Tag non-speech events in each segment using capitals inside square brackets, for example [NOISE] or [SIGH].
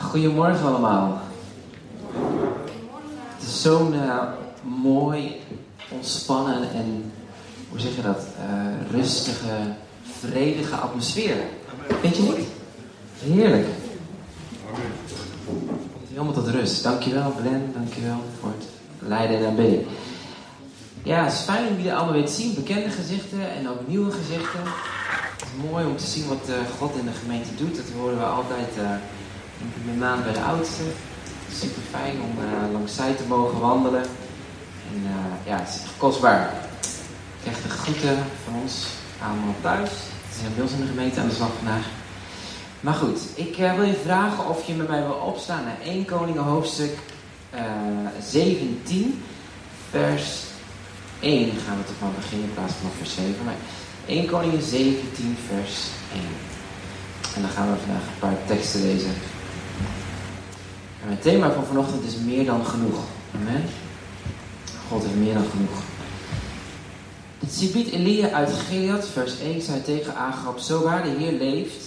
Goedemorgen allemaal. Het is zo'n uh, mooi, ontspannen en, hoe zeg je dat, uh, rustige, vredige atmosfeer. Vind je niet? Heerlijk. Helemaal tot rust. Dankjewel Glenn, dankjewel voor het leiden en aanbidding. Ja, het is fijn om jullie allemaal weer te zien. Bekende gezichten en ook nieuwe gezichten. Het is mooi om te zien wat uh, God in de gemeente doet. Dat horen we altijd met name bij de oudste. Super fijn om uh, langs zij te mogen wandelen. En uh, ja, het is echt kostbaar. Ik de groeten van ons allemaal thuis. We zijn bij ons in de gemeente aan de slag vandaag. Maar goed, ik uh, wil je vragen of je met mij wil opstaan naar 1 Koningen hoofdstuk 17, vers 1 gaan we toch van beginnen in plaats van vers 7. Maar 1 Koningen 17, vers 1. En dan gaan we vandaag een paar teksten lezen. En het thema van vanochtend is meer dan genoeg. Amen. God is meer dan genoeg. Het Sibiet Elia uit Gilead, vers 1, zei tegen Agab, Zo waar de Heer leeft,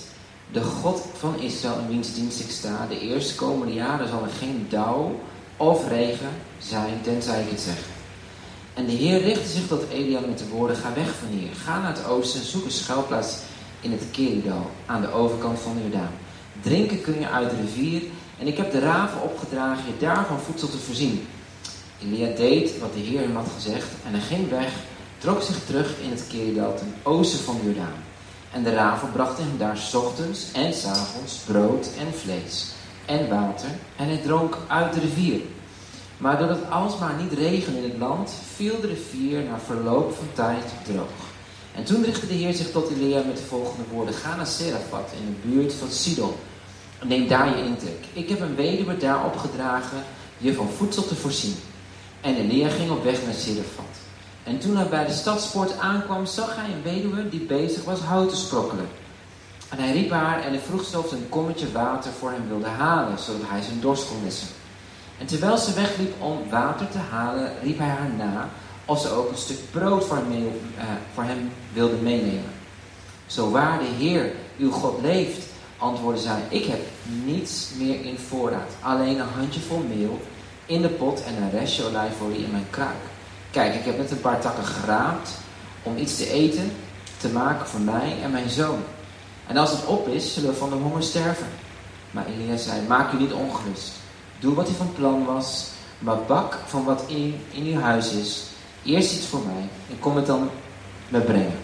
de God van Israël in wiens dienst ik sta, de eerste komende jaren zal er geen dauw of regen zijn, tenzij ik het zeg. En de Heer richtte zich tot Elia met de woorden, ga weg van hier, ga naar het oosten, zoek een schuilplaats in het Keridal, aan de overkant van de Jordaan. Drinken kun je uit de rivier en ik heb de raven opgedragen je daarvan voedsel te voorzien. Elia deed wat de Heer hem had gezegd en hij ging weg, trok zich terug in het Keridal ten oosten van de Jordaan. En de raven brachten hem daar ochtends en s avonds brood en vlees en water en hij dronk uit de rivier. Maar doordat het alsmaar niet regende in het land, viel de rivier na verloop van tijd droog. En toen richtte de Heer zich tot Elia met de volgende woorden: Ga naar Serafat in de buurt van Sidon Neem daar je intrek. Ik heb een weduwe daar opgedragen je van voedsel te voorzien. En Elia ging op weg naar Sirafat. En toen hij bij de stadspoort aankwam, zag hij een weduwe die bezig was hout te sprokkelen. En hij riep haar en hij vroeg ze of ze een kommetje water voor hem wilde halen, zodat hij zijn dorst kon missen. En terwijl ze wegliep om water te halen, riep hij haar na of ze ook een stuk brood voor hem, uh, voor hem wilde meenemen. Zo waar de Heer, uw God, leeft, antwoordde zij, ik heb niets meer in voorraad. Alleen een handjevol meel in de pot en een restje olijfolie in mijn kruik. Kijk, ik heb net een paar takken geraapt om iets te eten te maken voor mij en mijn zoon. En als het op is, zullen we van de honger sterven. Maar Elia zei, maak u niet ongerust. Doe wat hij van plan was, maar bak van wat in, in uw huis is. Eerst iets voor mij en kom het dan me brengen.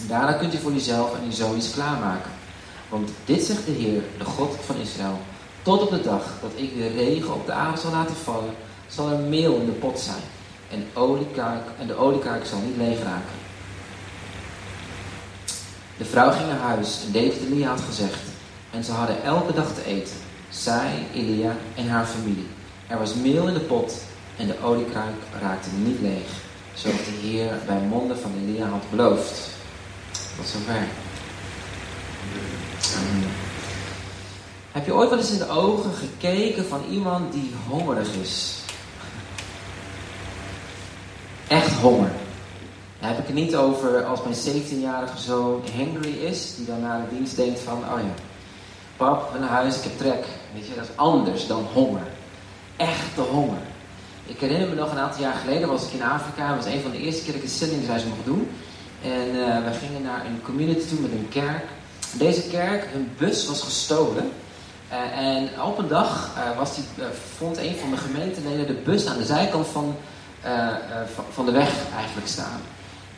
En daarna kunt u voor uzelf en uw zoon iets klaarmaken. Want dit zegt de Heer, de God van Israël. Tot op de dag dat ik de regen op de aarde zal laten vallen, zal er meel in de pot zijn. En, oliekaak, en de oliekaak zal niet leeg raken. De vrouw ging naar huis en deed wat Elia had gezegd. En ze hadden elke dag te eten. Zij, Elia en haar familie. Er was meel in de pot en de oliekruik raakte niet leeg. Zoals de Heer bij monden van Elia had beloofd. Tot zover. Heb je ooit wel eens in de ogen gekeken van iemand die hongerig is? Echt honger. Dan heb ik het niet over als mijn 17-jarige zoon hangry is, die dan na de dienst denkt van, oh ja, pap, naar huis, ik heb trek. Weet je, dat is anders dan honger. Echte honger. Ik herinner me nog een aantal jaar geleden was ik in Afrika. Dat was een van de eerste keer dat ik een zendingsreis mocht doen. En uh, we gingen naar een community toe met een kerk. Deze kerk, hun bus was gestolen. Uh, en op een dag uh, was die, vond een van de gemeenteleden de bus aan de zijkant van, van, de weg eigenlijk staan.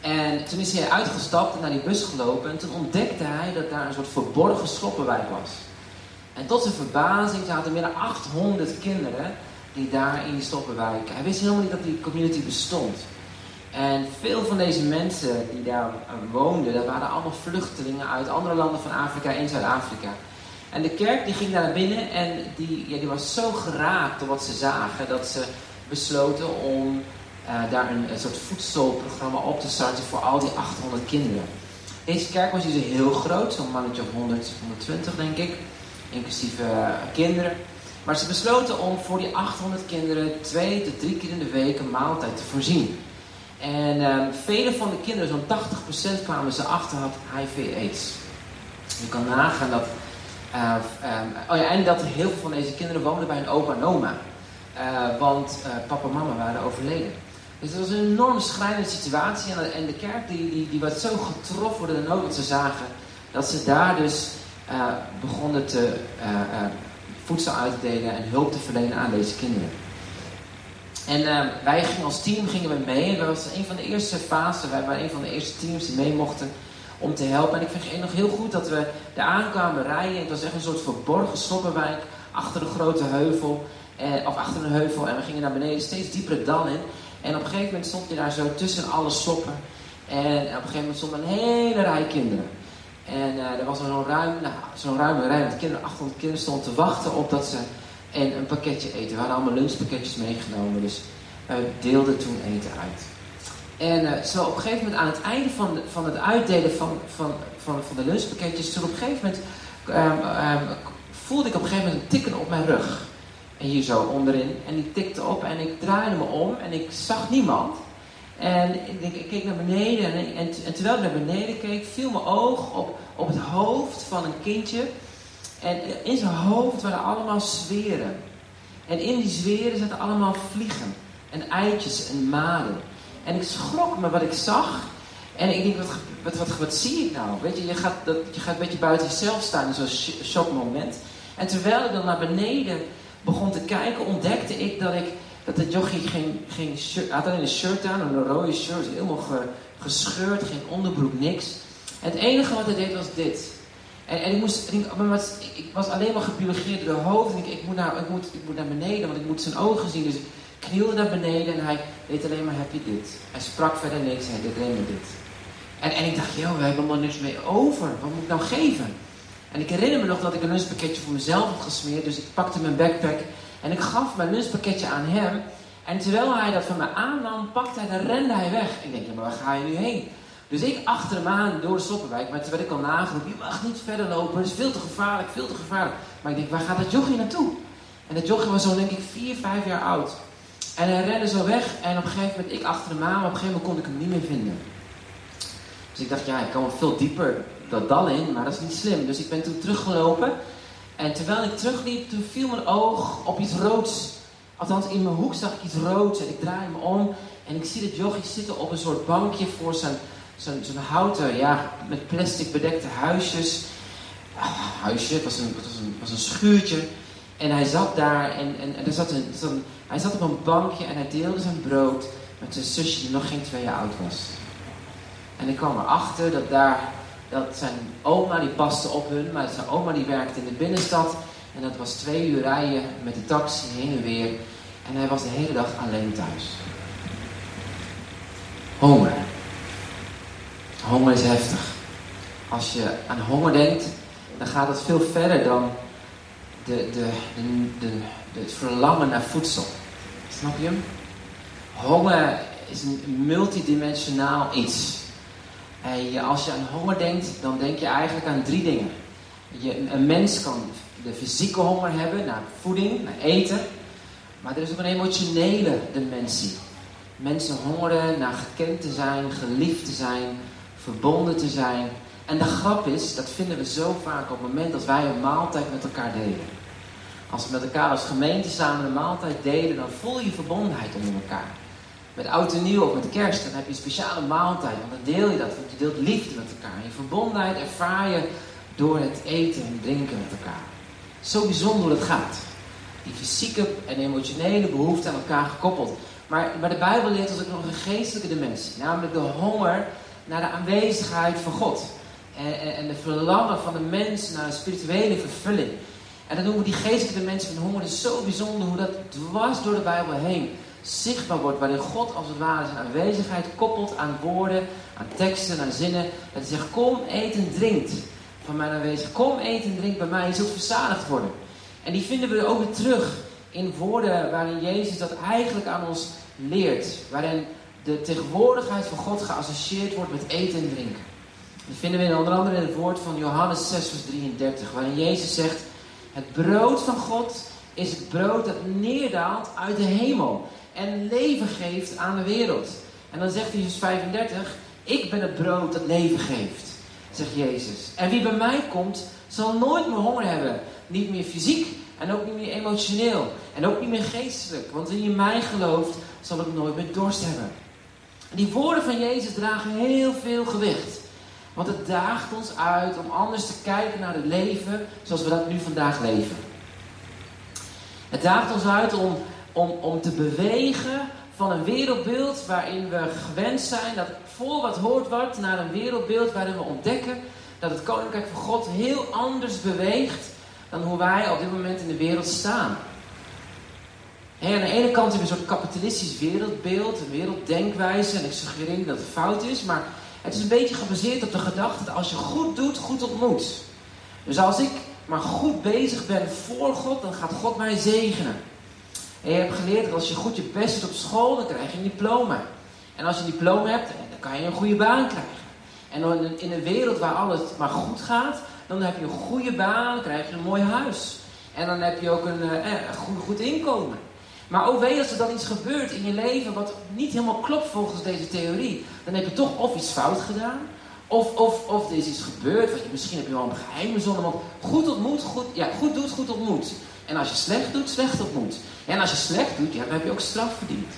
En toen is hij uitgestapt en naar die bus gelopen. En toen ontdekte hij dat daar een soort verborgen sloppenwijk was. En tot zijn verbazing zaten meer dan 800 kinderen die daar in die stoppenwijk. Hij wist helemaal niet dat die community bestond. En veel van deze mensen die daar woonden, dat waren allemaal vluchtelingen uit andere landen van Afrika in Zuid-Afrika. En de kerk die ging naar binnen en die, ja, die was zo geraakt door wat ze zagen dat ze besloten om uh, daar een, een, soort voedselprogramma op te starten voor al die 800 kinderen. Deze kerk was dus heel groot, zo'n mannetje of 100, 120 denk ik, inclusief uh, kinderen. Maar ze besloten om voor die 800 kinderen twee tot drie keer in de week een maaltijd te voorzien. En um, vele van de kinderen, zo'n 80% kwamen ze achter, had HIV-AIDS. Je kan nagaan dat. Uh, um, oh ja, en dat heel veel van deze kinderen woonden bij een opa en oma. Uh, want papa en mama waren overleden. Dus het was een enorm schrijnende situatie. En de, kerk die, die, die was zo getroffen door de nood wat ze zagen. Dat ze daar dus begonnen te voedsel uit te delen en hulp te verlenen aan deze kinderen. En wij gingen als team gingen we mee. En dat was een van de eerste fasen. Wij waren een van de eerste teams die mee mochten om te helpen. En ik vind nog heel goed dat we daar aankwamen rijden. Het was echt een soort verborgen sloppenwijk achter een grote heuvel. Eh, of achter een heuvel. En we gingen naar beneden, steeds dieper het dal in. En op een gegeven moment stond je daar zo tussen alle sloppen. En op een gegeven moment stond een hele rij kinderen. En uh, er was zo'n ruim, nou, zo'n ruime rij met kinderen, 800 kinderen stonden te wachten op dat ze en een pakketje eten. We hadden allemaal lunchpakketjes meegenomen, dus we deelden toen eten uit. En uh, zo op een gegeven moment aan het einde van, van het uitdelen van, van, van, van de lunchpakketjes, toen op een gegeven moment um, um, voelde ik op een gegeven moment een tikken op mijn rug. En hier zo onderin. En die tikte op en ik draaide me om en ik zag niemand. En ik, keek naar beneden en, en, terwijl ik naar beneden keek, viel mijn oog op, op het hoofd van een kindje. En in zijn hoofd waren allemaal zweren. En in die zweren zaten allemaal vliegen. En eitjes en maden. En ik schrok me wat ik zag. En ik denk, wat, wat, wat, wat zie ik nou? Weet je, je gaat, dat, je gaat een beetje buiten jezelf staan in zo'n shockmoment. En terwijl ik dan naar beneden begon te kijken, ontdekte ik dat ik dat de jochie geen, geen had alleen een shirt aan, een rode shirt, helemaal gescheurd, geen onderbroek, niks. Het enige wat hij deed was dit. En, en ik, moest, ik, ik, was alleen maar gebiologeerd door de hoofd. En ik, ik, moet naar, ik, moet, ik moet naar beneden, want ik moet zijn ogen zien. Dus ik knielde naar beneden en hij deed alleen maar, heb je dit? Hij sprak verder niks, hij deed alleen maar dit. En, en ik dacht, joh, we hebben er niks mee over. Wat moet ik nou geven? En ik herinner me nog dat ik een lunchpakketje voor mezelf had gesmeerd. Dus ik pakte mijn backpack en ik gaf mijn lunchpakketje aan hem. En terwijl hij dat van me aannam, pakte hij en rende hij weg. Ik denk, ja, maar waar ga je nu heen? Dus ik achter hem aan door de Stoppenwijk. Maar werd ik al nageroepen, je mag niet verder lopen. Het is veel te gevaarlijk, veel te gevaarlijk. Maar ik denk, waar gaat dat jochie naartoe? En dat jochie was zo denk ik 4, 5 jaar oud. En hij rende zo weg. En op een gegeven moment, ik achter hem aan. Maar op een gegeven moment kon ik hem niet meer vinden. Dus ik dacht, ja, ik kan wel veel dieper dat dal in. Maar dat is niet slim. Dus ik ben toen teruggelopen. En terwijl ik terugliep, toen viel mijn oog op iets roods. Althans, in mijn hoek zag ik iets roods. En ik draai me om. En ik zie dat jochie zitten op een soort bankje voor zijn zo'n zo houten, ja, met plastic bedekte huisjes. Ah, huisje, het was, een, het was, een, was een schuurtje. En hij zat daar en, en, en er zat een, hij zat op een bankje en hij deelde zijn brood met zijn zusje die nog geen twee jaar oud was. En ik kwam erachter dat daar, dat zijn oma die paste op hun, maar zijn oma die werkte in de binnenstad. En dat was twee uur rijden met de taxi heen en weer. En hij was de hele dag alleen thuis. Honger. Honger is heftig. Als je aan honger denkt, dan gaat het veel verder dan de, de, de, het verlangen naar voedsel. Snap je hem? Honger is een multidimensionaal iets. Als je aan honger denkt, dan denk je eigenlijk aan drie dingen. Je, een mens kan de fysieke honger hebben naar voeding, naar eten. Maar er is ook een emotionele dimensie. Mensen hongeren naar gekend te zijn, geliefd te zijn, verbonden te zijn. En de grap is, dat vinden we zo vaak op het moment dat wij een maaltijd met elkaar delen. Als we met elkaar als gemeente samen een maaltijd delen, dan voel je verbondenheid onder elkaar. Met oud en nieuw of met kerst, dan heb je een speciale maaltijd. Want dan deel je dat, want je deelt liefde met elkaar. En je verbondenheid ervaar je door het eten en drinken met elkaar. Zo bijzonder hoe dat gaat. Die fysieke en emotionele behoeften aan elkaar gekoppeld. Maar, maar de Bijbel leert ons ook nog een geestelijke dimensie. Namelijk de honger naar de aanwezigheid van God. En, en, de verlangen van de mens naar een spirituele vervulling. En dan noemen we die geestelijke mensen van honger. Het is zo bijzonder hoe dat dwars door de Bijbel heen zichtbaar wordt. Waarin God als het ware zijn aanwezigheid koppelt aan woorden, aan teksten, aan zinnen. Dat hij zegt, kom, eet en drink van mijn aanwezigheid. Kom, eet en drink bij mij. Je zult verzadigd worden. En die vinden we ook weer terug in woorden waarin Jezus dat eigenlijk aan ons leert. Waarin de tegenwoordigheid van God geassocieerd wordt met eten en drinken. Dat vinden we onder andere in het woord van Johannes 6, vers 33, waarin Jezus zegt: Het brood van God is het brood dat neerdaalt uit de hemel en leven geeft aan de wereld. En dan zegt in 35, ik ben het brood dat leven geeft, zegt Jezus. En wie bij mij komt, zal nooit meer honger hebben. Niet meer fysiek en ook niet meer emotioneel. En ook niet meer geestelijk. Want wie in mij gelooft, zal ook nooit meer dorst hebben. Die woorden van Jezus dragen heel veel gewicht. Want het daagt ons uit om anders te kijken naar het leven zoals we dat nu vandaag leven. Het daagt ons uit om, om, om te bewegen van een wereldbeeld waarin we gewend zijn dat voor wat hoort wordt naar een wereldbeeld waarin we ontdekken dat het Koninkrijk van God heel anders beweegt dan hoe wij op dit moment in de wereld staan. aan de ene kant hebben we een soort kapitalistisch wereldbeeld, een werelddenkwijze, en ik suggereer dat het fout is, maar het is een beetje gebaseerd op de gedachte dat als je goed doet, goed ontmoet. Dus als ik maar goed bezig ben voor God, dan gaat God mij zegenen. En je hebt geleerd dat als je goed je best doet op school, dan krijg je een diploma. En als je een diploma hebt, dan kan je een goede baan krijgen. En in een wereld waar alles maar goed gaat, dan heb je een goede baan, krijg je een mooi huis. En dan heb je ook een, eh, eh goed, goed inkomen. Maar ook weet als er dan iets gebeurt in je leven wat niet helemaal klopt volgens deze theorie, dan heb je toch of iets fout gedaan, of, of, of er is iets gebeurd, wat je, misschien heb je wel een geheime zonde, want goed ontmoet, goed, ja, goed doet, goed ontmoet. En als je slecht doet, slecht ontmoet. En als je slecht doet, ja, dan heb je ook straf verdiend.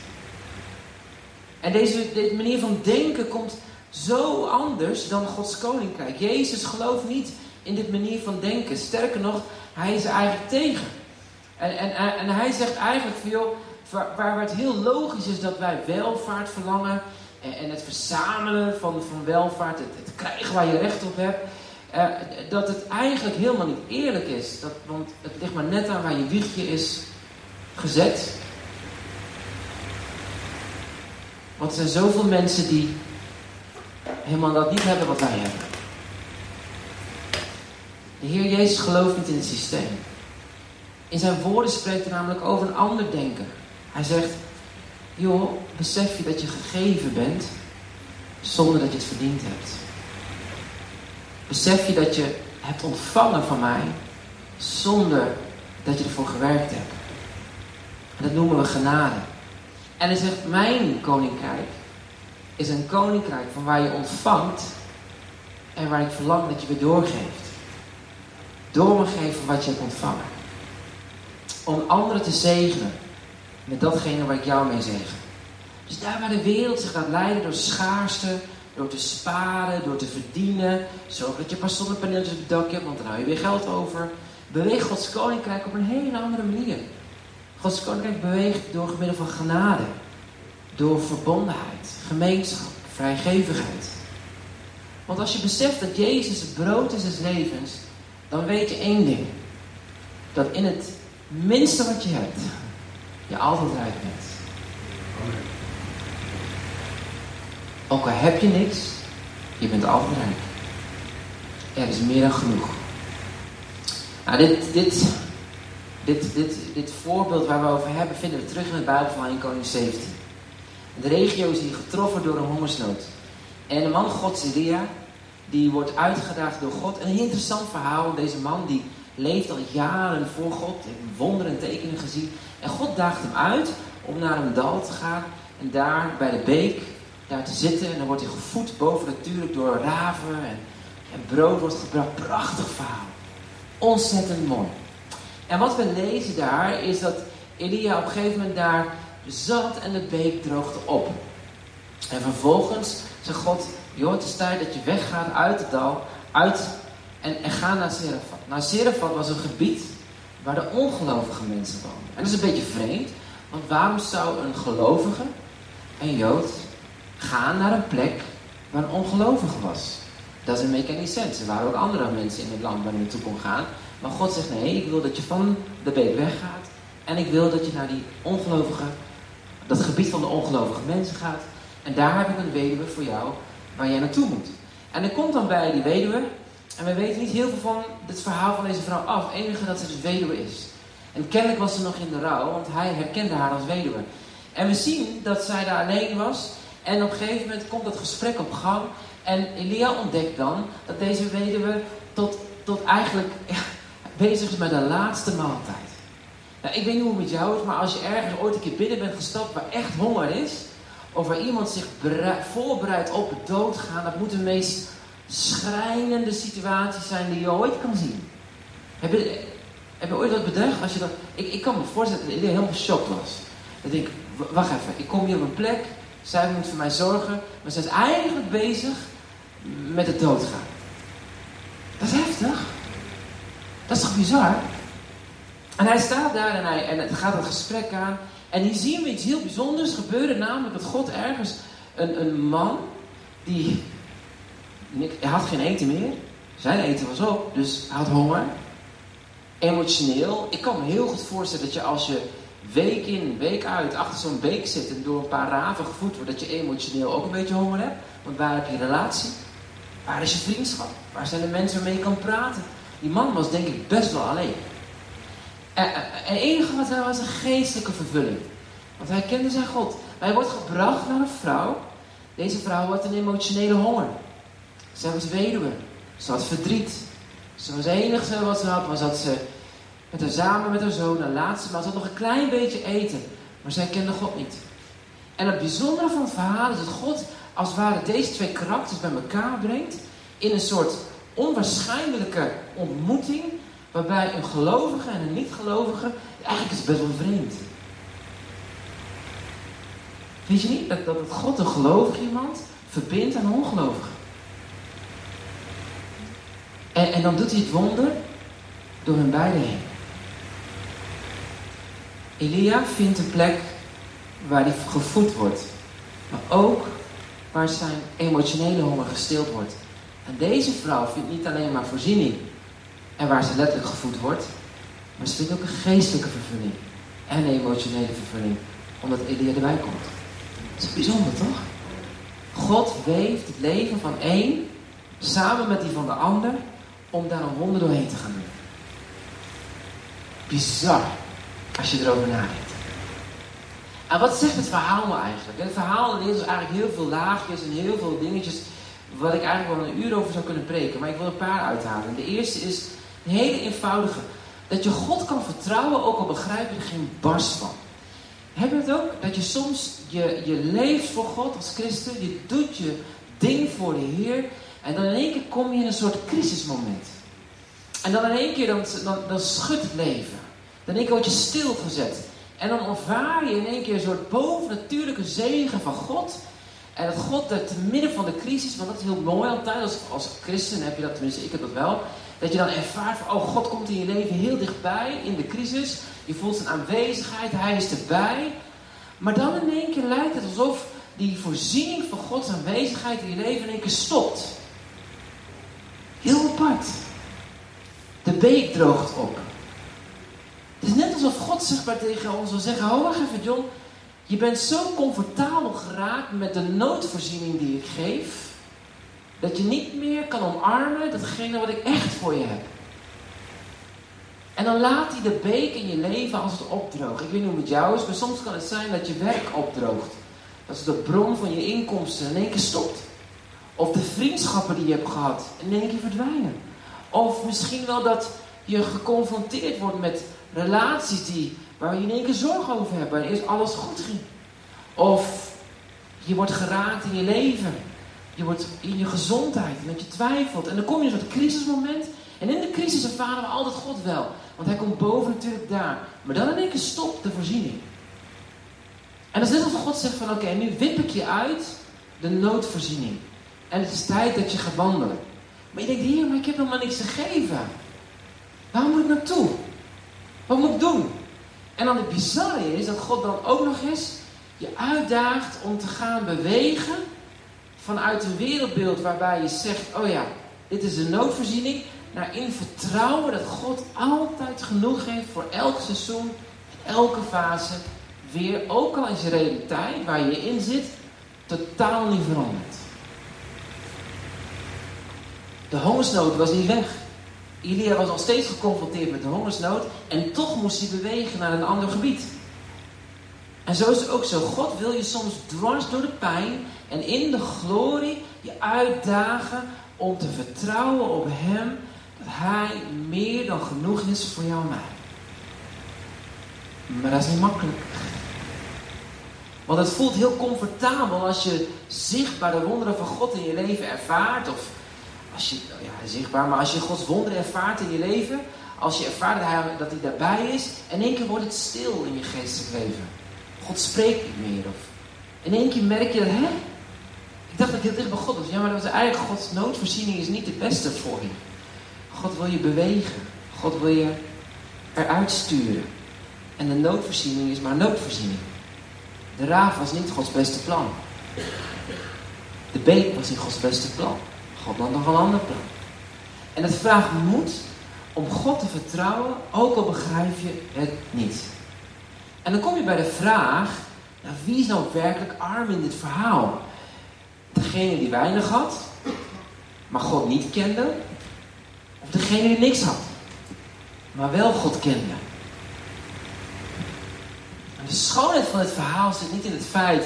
En deze, deze manier van denken komt zo anders dan Gods koninkrijk. Jezus gelooft niet in dit manier van denken. Sterker nog, hij is er eigenlijk tegen. En, en, en hij zegt eigenlijk joh, waar, waar het heel logisch is dat wij welvaart verlangen en, en het verzamelen van, van welvaart, het, krijgen waar je recht op hebt, uh, dat het eigenlijk helemaal niet eerlijk is. Dat, want het ligt maar net aan waar je wiegje is gezet. Want er zijn zoveel mensen die helemaal dat niet hebben wat wij hebben. De Heer Jezus gelooft niet in het systeem. In zijn woorden spreekt hij namelijk over een ander denken. Hij zegt, joh, besef je dat je gegeven bent zonder dat je het verdiend hebt. Besef je dat je hebt ontvangen van mij zonder dat je ervoor gewerkt hebt. Dat noemen we genade. En hij zegt, mijn koninkrijk is een koninkrijk van waar je ontvangt en waar ik verlang dat je weer doorgeeft. Door me geven wat je hebt ontvangen. Om anderen te zegenen met datgene waar ik jou mee zegen. Dus daar waar de wereld zich gaat leiden door schaarste, door te sparen, door te verdienen. Zorg dat je pas zonnepaneeltjes op het dak hebt, want dan hou je weer geld over. Beweegt Gods koninkrijk op een hele andere manier. Gods koninkrijk beweegt door middel van genade. Door verbondenheid, gemeenschap, vrijgevigheid. Want als je beseft dat Jezus het brood is des levens, dan weet je één ding. Dat in het minste wat je hebt, je altijd rijk bent. Ook al heb je niks, je bent altijd. Er is meer dan genoeg. Nou, dit, dit, dit, dit, dit voorbeeld waar we over hebben, vinden we terug in het Bijbelverhaal in Koning 17. De regio is hier getroffen door een hongersnood. En de man God, Elia, die wordt uitgedaagd door God. Een interessant verhaal. Deze man die leeft al jaren voor God, heeft wonderen en tekenen gezien. En God daagt hem uit om naar een dal te gaan en daar bij de beek daar te zitten. En dan wordt hij gevoed boven natuurlijk door raven en, en brood wordt gebracht. Prachtig verhaal. Ontzettend mooi. En wat we lezen daar is dat Elia op een gegeven moment daar zat en de beek droogde op. En vervolgens zegt God, joh, het is tijd dat je weggaat uit het dal, uit en, en ga naar Serafat. Nou, Serafat was een gebied waar de ongelovige mensen woonden. En dat is een beetje vreemd, want waarom zou een gelovige, een Jood, gaan naar een plek waar een ongelovige was? Dat is een make sens. Er waren ook andere mensen in het land waar je naartoe kon gaan. Maar God zegt, nee, ik wil dat je van de beek weggaat. En ik wil dat je naar die ongelovige, dat gebied van de ongelovige mensen gaat. En daar heb ik een weduwe voor jou waar jij naartoe moet. En er komt dan bij die weduwe, en we weten niet heel veel van het verhaal van deze vrouw af. Het enige dat ze dus weduwe is. En kennelijk was ze nog in de rouw, want hij herkende haar als weduwe. En we zien dat zij daar alleen was. En op een gegeven moment komt dat gesprek op gang. En Elia ontdekt dan dat deze weduwe tot, tot eigenlijk [LAUGHS] bezig is met de laatste maaltijd. Nou, ik weet niet hoe het met jou is, maar als je ergens ooit een keer binnen bent gestapt waar echt honger is, of waar iemand zich voorbereidt op het doodgaan, dat moet de meest schrijnende situatie zijn die je ooit kan zien. Heb je, heb je ooit wat bedacht? Als je dat, ik, ik kan me voorstellen dat Elia helemaal geschokt was. Dat ik, wacht even, ik kom hier op een plek, zij moet voor mij zorgen, maar zij is eigenlijk bezig met het doodgaan. Dat is heftig. Dat is toch bizar? En hij staat daar en, hij, en het gaat een gesprek aan. En hier zien we iets heel bijzonders gebeuren, namelijk dat God ergens een, een man die. Hij had geen eten meer. Zijn eten was op, dus hij had honger. Emotioneel. Ik kan me heel goed voorstellen dat je als je week in, week uit achter zo'n beek zit en door een paar raven gevoed wordt, dat je emotioneel ook een beetje honger hebt. Want waar heb je relatie? Waar is je vriendschap? Waar zijn de mensen waarmee je kan praten? Die man was denk ik best wel alleen. En het enige wat hij was een geestelijke vervulling. Want hij kende zijn God. hij wordt gebracht naar een vrouw. Deze vrouw had een emotionele honger. Zij was weduwe. Ze had verdriet. Ze was enige wat ze had, was dat ze met haar samen met haar zoon, haar laatste maal, ze had nog een klein beetje eten. Maar zij kende God niet. En het bijzondere van het verhaal is dat God als het ware deze twee karakters bij elkaar brengt in een soort onwaarschijnlijke ontmoeting, waarbij een gelovige en een niet-gelovige, eigenlijk is best wel vreemd. Weet je niet dat, dat God een gelovig iemand verbindt aan een ongelovige? En, en dan doet hij het wonder door hun beiden heen. Elia vindt een plek waar hij gevoed wordt, maar ook waar zijn emotionele honger gestild wordt. En deze vrouw vindt niet alleen maar voorziening en waar ze letterlijk gevoed wordt, maar ze vindt ook een geestelijke vervulling en een emotionele vervulling, omdat Elia erbij komt. Dat is bijzonder toch? God weeft het leven van één samen met die van de ander om daar een wonder doorheen te gaan doen. Bizar als je erover nadenkt. En wat zegt het verhaal nou eigenlijk? Het verhaal is dus eigenlijk heel veel laagjes en heel veel dingetjes wat ik eigenlijk wel een uur over zou kunnen preken. Maar ik wil een paar uithalen. De eerste is een hele eenvoudige. Dat je God kan vertrouwen, ook al begrijp je er geen barst van. Heb je het ook? Dat je soms, je, je leeft voor God als christen. Je doet je ding voor de Heer. En dan in één keer kom je in een soort crisismoment. En dan in één keer, dan, dan, dan schudt het leven. Dan één keer word je stilgezet. En dan ervaar je in één keer een soort bovennatuurlijke zegen van God. En dat God er te midden van de crisis, want dat is heel mooi altijd, als, als christen heb je dat, tenminste ik heb dat wel. Dat je dan ervaart van, oh God komt in je leven heel dichtbij in de crisis. Je voelt zijn aanwezigheid, hij is erbij. Maar dan in één keer lijkt het alsof die voorziening van Gods aanwezigheid in je leven in één keer stopt. Heel apart. De beek droogt op. Het is net alsof God zichtbaar tegen ons wil zeggen: Hou wacht even, John. Je bent zo comfortabel geraakt met de noodvoorziening die ik geef, dat je niet meer kan omarmen datgene wat ik echt voor je heb. En dan laat hij de beek in je leven als het opdroogt. Ik weet niet hoe het jou is, maar soms kan het zijn dat je werk opdroogt. Dat de bron van je inkomsten in één keer stopt. Of de vriendschappen die je hebt gehad in één keer verdwijnen. Of misschien wel dat je geconfronteerd wordt met relaties die, waar je in één keer zorgen over hebt, waar eerst alles goed ging. Of je wordt geraakt in je leven. Je wordt in je gezondheid, en dat je twijfelt. En dan kom je in een soort crisismoment. En in de crisis ervaren we altijd God wel. Want hij komt boven natuurlijk daar. Maar dan in één keer stopt de voorziening. En dan is net alsof God zegt van oké, nu wip ik je uit de noodvoorziening. En het is tijd dat je gaat wandelen. Maar je denkt, hier, maar ik heb helemaal niks te geven. Waar moet ik naartoe? Wat moet ik doen? En dan het bizarre is dat God dan ook nog eens je uitdaagt om te gaan bewegen vanuit een wereldbeeld waarbij je zegt, oh ja, dit is een noodvoorziening, naar in vertrouwen dat God altijd genoeg heeft voor elk seizoen, elke fase, weer, ook al is de realiteit waar je in zit, totaal niet veranderd. De hongersnood was niet weg. Elia was al steeds geconfronteerd met de hongersnood en toch moest hij bewegen naar een ander gebied. En zo is het ook zo. God wil je soms dwars door de pijn en in de glorie je uitdagen om te vertrouwen op Hem dat Hij meer dan genoeg is voor jou en mij. Maar dat is niet makkelijk. Want het voelt heel comfortabel als je zichtbaar de wonderen van God in je leven ervaart. Of als je, ja, zichtbaar, maar als je Gods wonderen ervaart in je leven. Als je ervaart dat hij, daarbij is. In één keer wordt het stil in je geestelijk leven. God spreekt niet meer. Of in één keer merk je dat, hè? Ik dacht dat ik heel dicht bij God was. Ja, maar dat was eigenlijk Gods noodvoorziening is niet het beste voor je. God wil je bewegen. God wil je eruit sturen. En de noodvoorziening is maar noodvoorziening. De raaf was niet Gods beste plan. De beek was niet Gods beste plan. God had nog een ander plan. En het vraagt moed om God te vertrouwen, ook al begrijp je het niet. En dan kom je bij de vraag, nou, wie is nou werkelijk arm in dit verhaal? Degene die weinig had, maar God niet kende? Of degene die niks had, maar wel God kende? En de schoonheid van het verhaal zit niet in het feit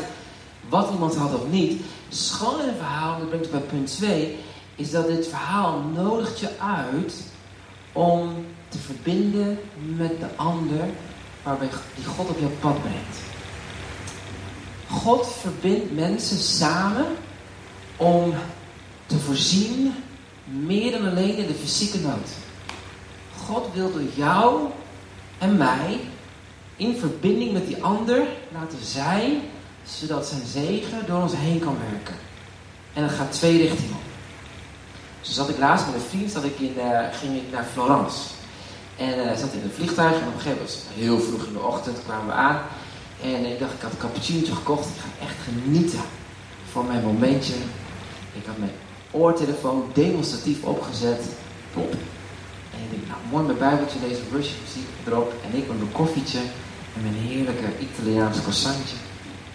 wat iemand had of niet. De schoonheid van het verhaal, dat brengt bij punt 2, is dat dit verhaal nodigt je uit om te verbinden met de ander waarbij die God op jouw pad brengt. God verbindt mensen samen om te voorzien meer dan alleen in de fysieke nood. God wil door jou en mij in verbinding met die ander laten zijn, zodat zijn zegen door ons heen kan werken. En dat gaat twee richtingen op. Zo zat ik laatst met een vriend, zat ik in, uh, ging ik naar Florence. En uh, zat in een vliegtuig en op een gegeven moment, heel vroeg in de ochtend, kwamen we aan. En ik dacht, ik had een cappuccino gekocht. Ik ga echt genieten van mijn momentje. Ik had mijn oortelefoon demonstratief opgezet. Top. En ik denk, nou mooi mijn bijbeltje, deze worship muziek erop. En ik met mijn koffietje en mijn heerlijke Italiaans croissantje.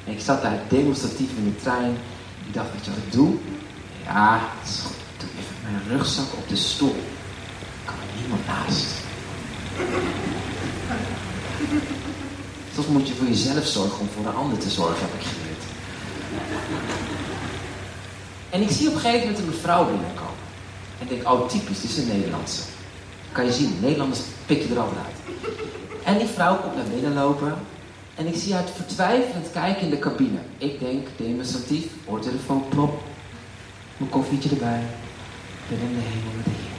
En ik zat daar demonstratief in de trein. Ik dacht, weet je wat ik doe? Ja, ik doe even mijn rugzak op de stoel. Er kan er niemand naast. Soms moet je voor jezelf zorgen om voor een ander te zorgen, heb ik geleerd. En ik zie op een gegeven moment een mevrouw binnenkomen. En denk, oh typisch, dit is een Nederlandse. Kan je zien, Nederlanders pik je er altijd uit. En die vrouw komt naar binnen lopen. En ik zie haar vertwijfelend kijken in de cabine. Ik denk, demonstratief, oortelefoon, plop. Mijn koffietje erbij. Ik ben in de hemel met Heer.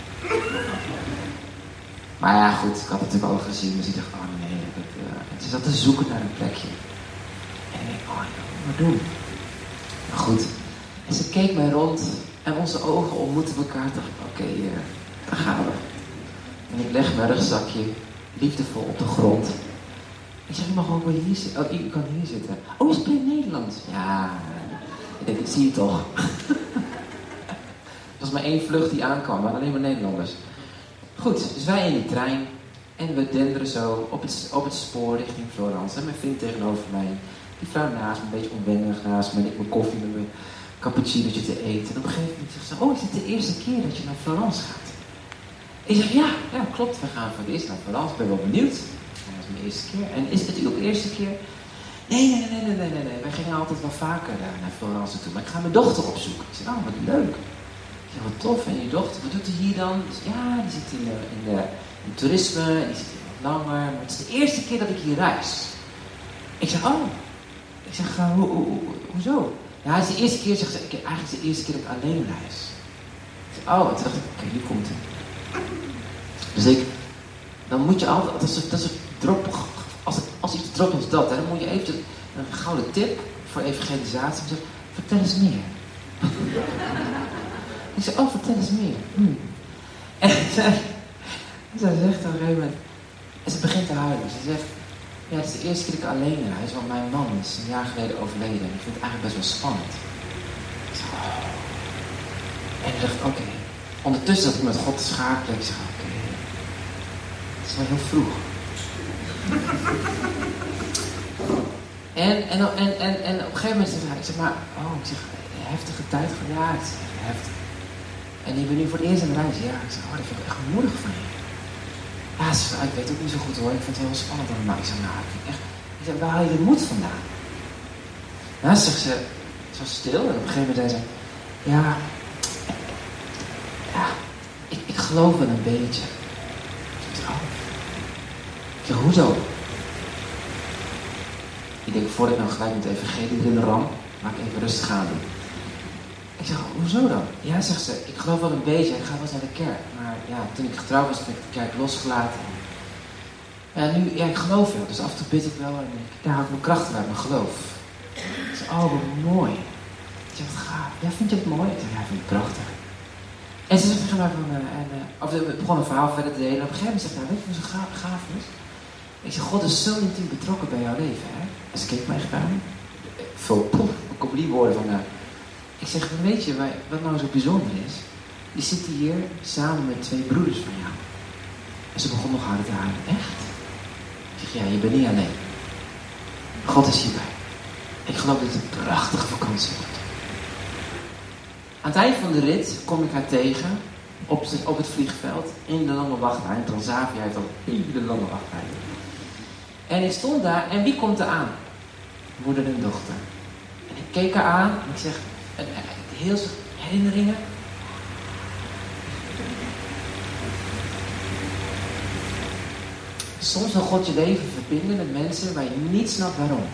Maar ja, goed, ik had het natuurlijk al gezien. Dus ik dacht, oh nee. Dat, uh... En ze zat te zoeken naar een plekje. En ik dacht, oh, wat doen? Maar goed. En ze keek mij rond. En onze ogen ontmoetten elkaar. dacht ik, oké, okay, daar gaan we. En ik leg mijn rugzakje liefdevol op de grond. Ik zeg, je mag ook wel hier zitten. Oh, je kan hier zitten. Oh, je spreekt Nederlands. Ja, ik denk, ik zie je toch. [LAUGHS] Er was maar één vlucht die aankwam, maar alleen maar Nederlanders. Goed, dus wij in die trein. En we denderen zo op het, op het spoor richting Florence. En mijn vriend tegenover mij. Die vrouw naast me, een beetje onwennig naast me. En ik mijn koffie met mijn cappuccinootje te eten. En op een gegeven moment zegt ze, oh, is dit de eerste keer dat je naar Florence gaat? Ik zeg, ja, ja, klopt. We gaan voor het eerst naar Florence. Ik ben wel benieuwd. Mijn eerste keer. En is het ook de eerste keer? Nee, nee, nee, nee, nee, nee, nee. Wij gingen altijd wel vaker naar Florence toe. Maar ik ga mijn dochter opzoeken. Ik zeg, oh, wat leuk. Ik zeg, wat tof. En je dochter, wat doet hij hier dan? Ja, die zit in, de, in, de, toerisme. Die zit hier wat langer. Maar het is de eerste keer dat ik hier reis. Ik zeg, oh. Ik zeg, uh, ho, ho, ho, hoezo? Ja, het is de eerste keer, zegt ze. Eigenlijk is de eerste keer dat ik alleen reis. Ik zeg, oh. En toen dacht ik, oké, hier komt het. Dus ik, dan moet je altijd, dat is, dat als, als iets drop is dat, dan moet je even een gouden tip voor evangelisatie. Zeg, vertel eens meer. [LAUGHS] ik zeg, oh, vertel eens meer. Hm. En [LAUGHS] zij, zij zegt op een gegeven moment, en ze begint te huilen. Ze zegt, ja, het is de eerste keer dat ik alleen reis, want mijn man is een jaar geleden overleden. En ik vind het eigenlijk best wel spannend. Ik oh. En ik dacht, oké. Ondertussen dat ik met God te schakelen. Ik zeg, oké. Het is wel heel vroeg. En, en, en, en, en op een gegeven moment zeg ik zeg maar, oh, ik zeg, heftige tijd zeg, heftig. En ik ben nu voor het eerst aan de reis. Ja, oh, dat vind ik echt moedig van je. Ja, ik weet ook niet zo goed hoor, ik vind het heel spannend allemaal. Ik zeg, nou, ik vind echt, ik zeg, waar haal je de moed vandaan? Nou, zegt ze, zo stil en op een gegeven moment zei ze, ja, ja, ik, ik geloof wel een beetje. Ik zeg, oh. Ik zeg, hoezo? Ik denk, voordat ik nou gelijk met de evangelie erin ram, maak ik even rustig aan. Ik zeg, hoezo dan? Ja, zegt ze, ik geloof wel een beetje, ik ga wel eens naar de kerk. Maar ja, toen ik getrouwd was, heb ik de kerk losgelaten. En nu, ja, ik geloof wel, dus af en toe bid ik wel en ik, daar haal ik mijn krachten uit, mijn geloof. Ik zeg, oh, wat mooi. Ik zeg, wat gaaf. Ja, vind je het mooi? Ik zeg, ja, vind ik prachtig. En ze zegt mij van, en, uh, of we begonnen een verhaal verder te delen. Op een gegeven moment zegt hij, weet je wat zo gaaf, gaaf is? Ik zeg, God is zo intiem betrokken bij jouw leven, hè? En ze keek mij gedaan. Vol, poef, ik kom die woorden van, uh, ik zeg, weet je wat nou zo bijzonder is? Die zitten hier samen met twee broeders van jou. En ze begon nog harder te huilen. Echt? Ik zeg, ja, je bent niet alleen. God is hierbij. Ik geloof dat het een prachtige vakantie wordt. Aan het eind van de rit kom ik haar tegen op, op het vliegveld in de lange wachtrij. Transavia heeft al hele lange wachtrij. En ik stond daar en wie komt er aan? Moeder en dochter. En ik keek haar aan en ik zeg, heel veel herinneringen. Soms wil God je leven verbinden met mensen waar je niet snapt waarom.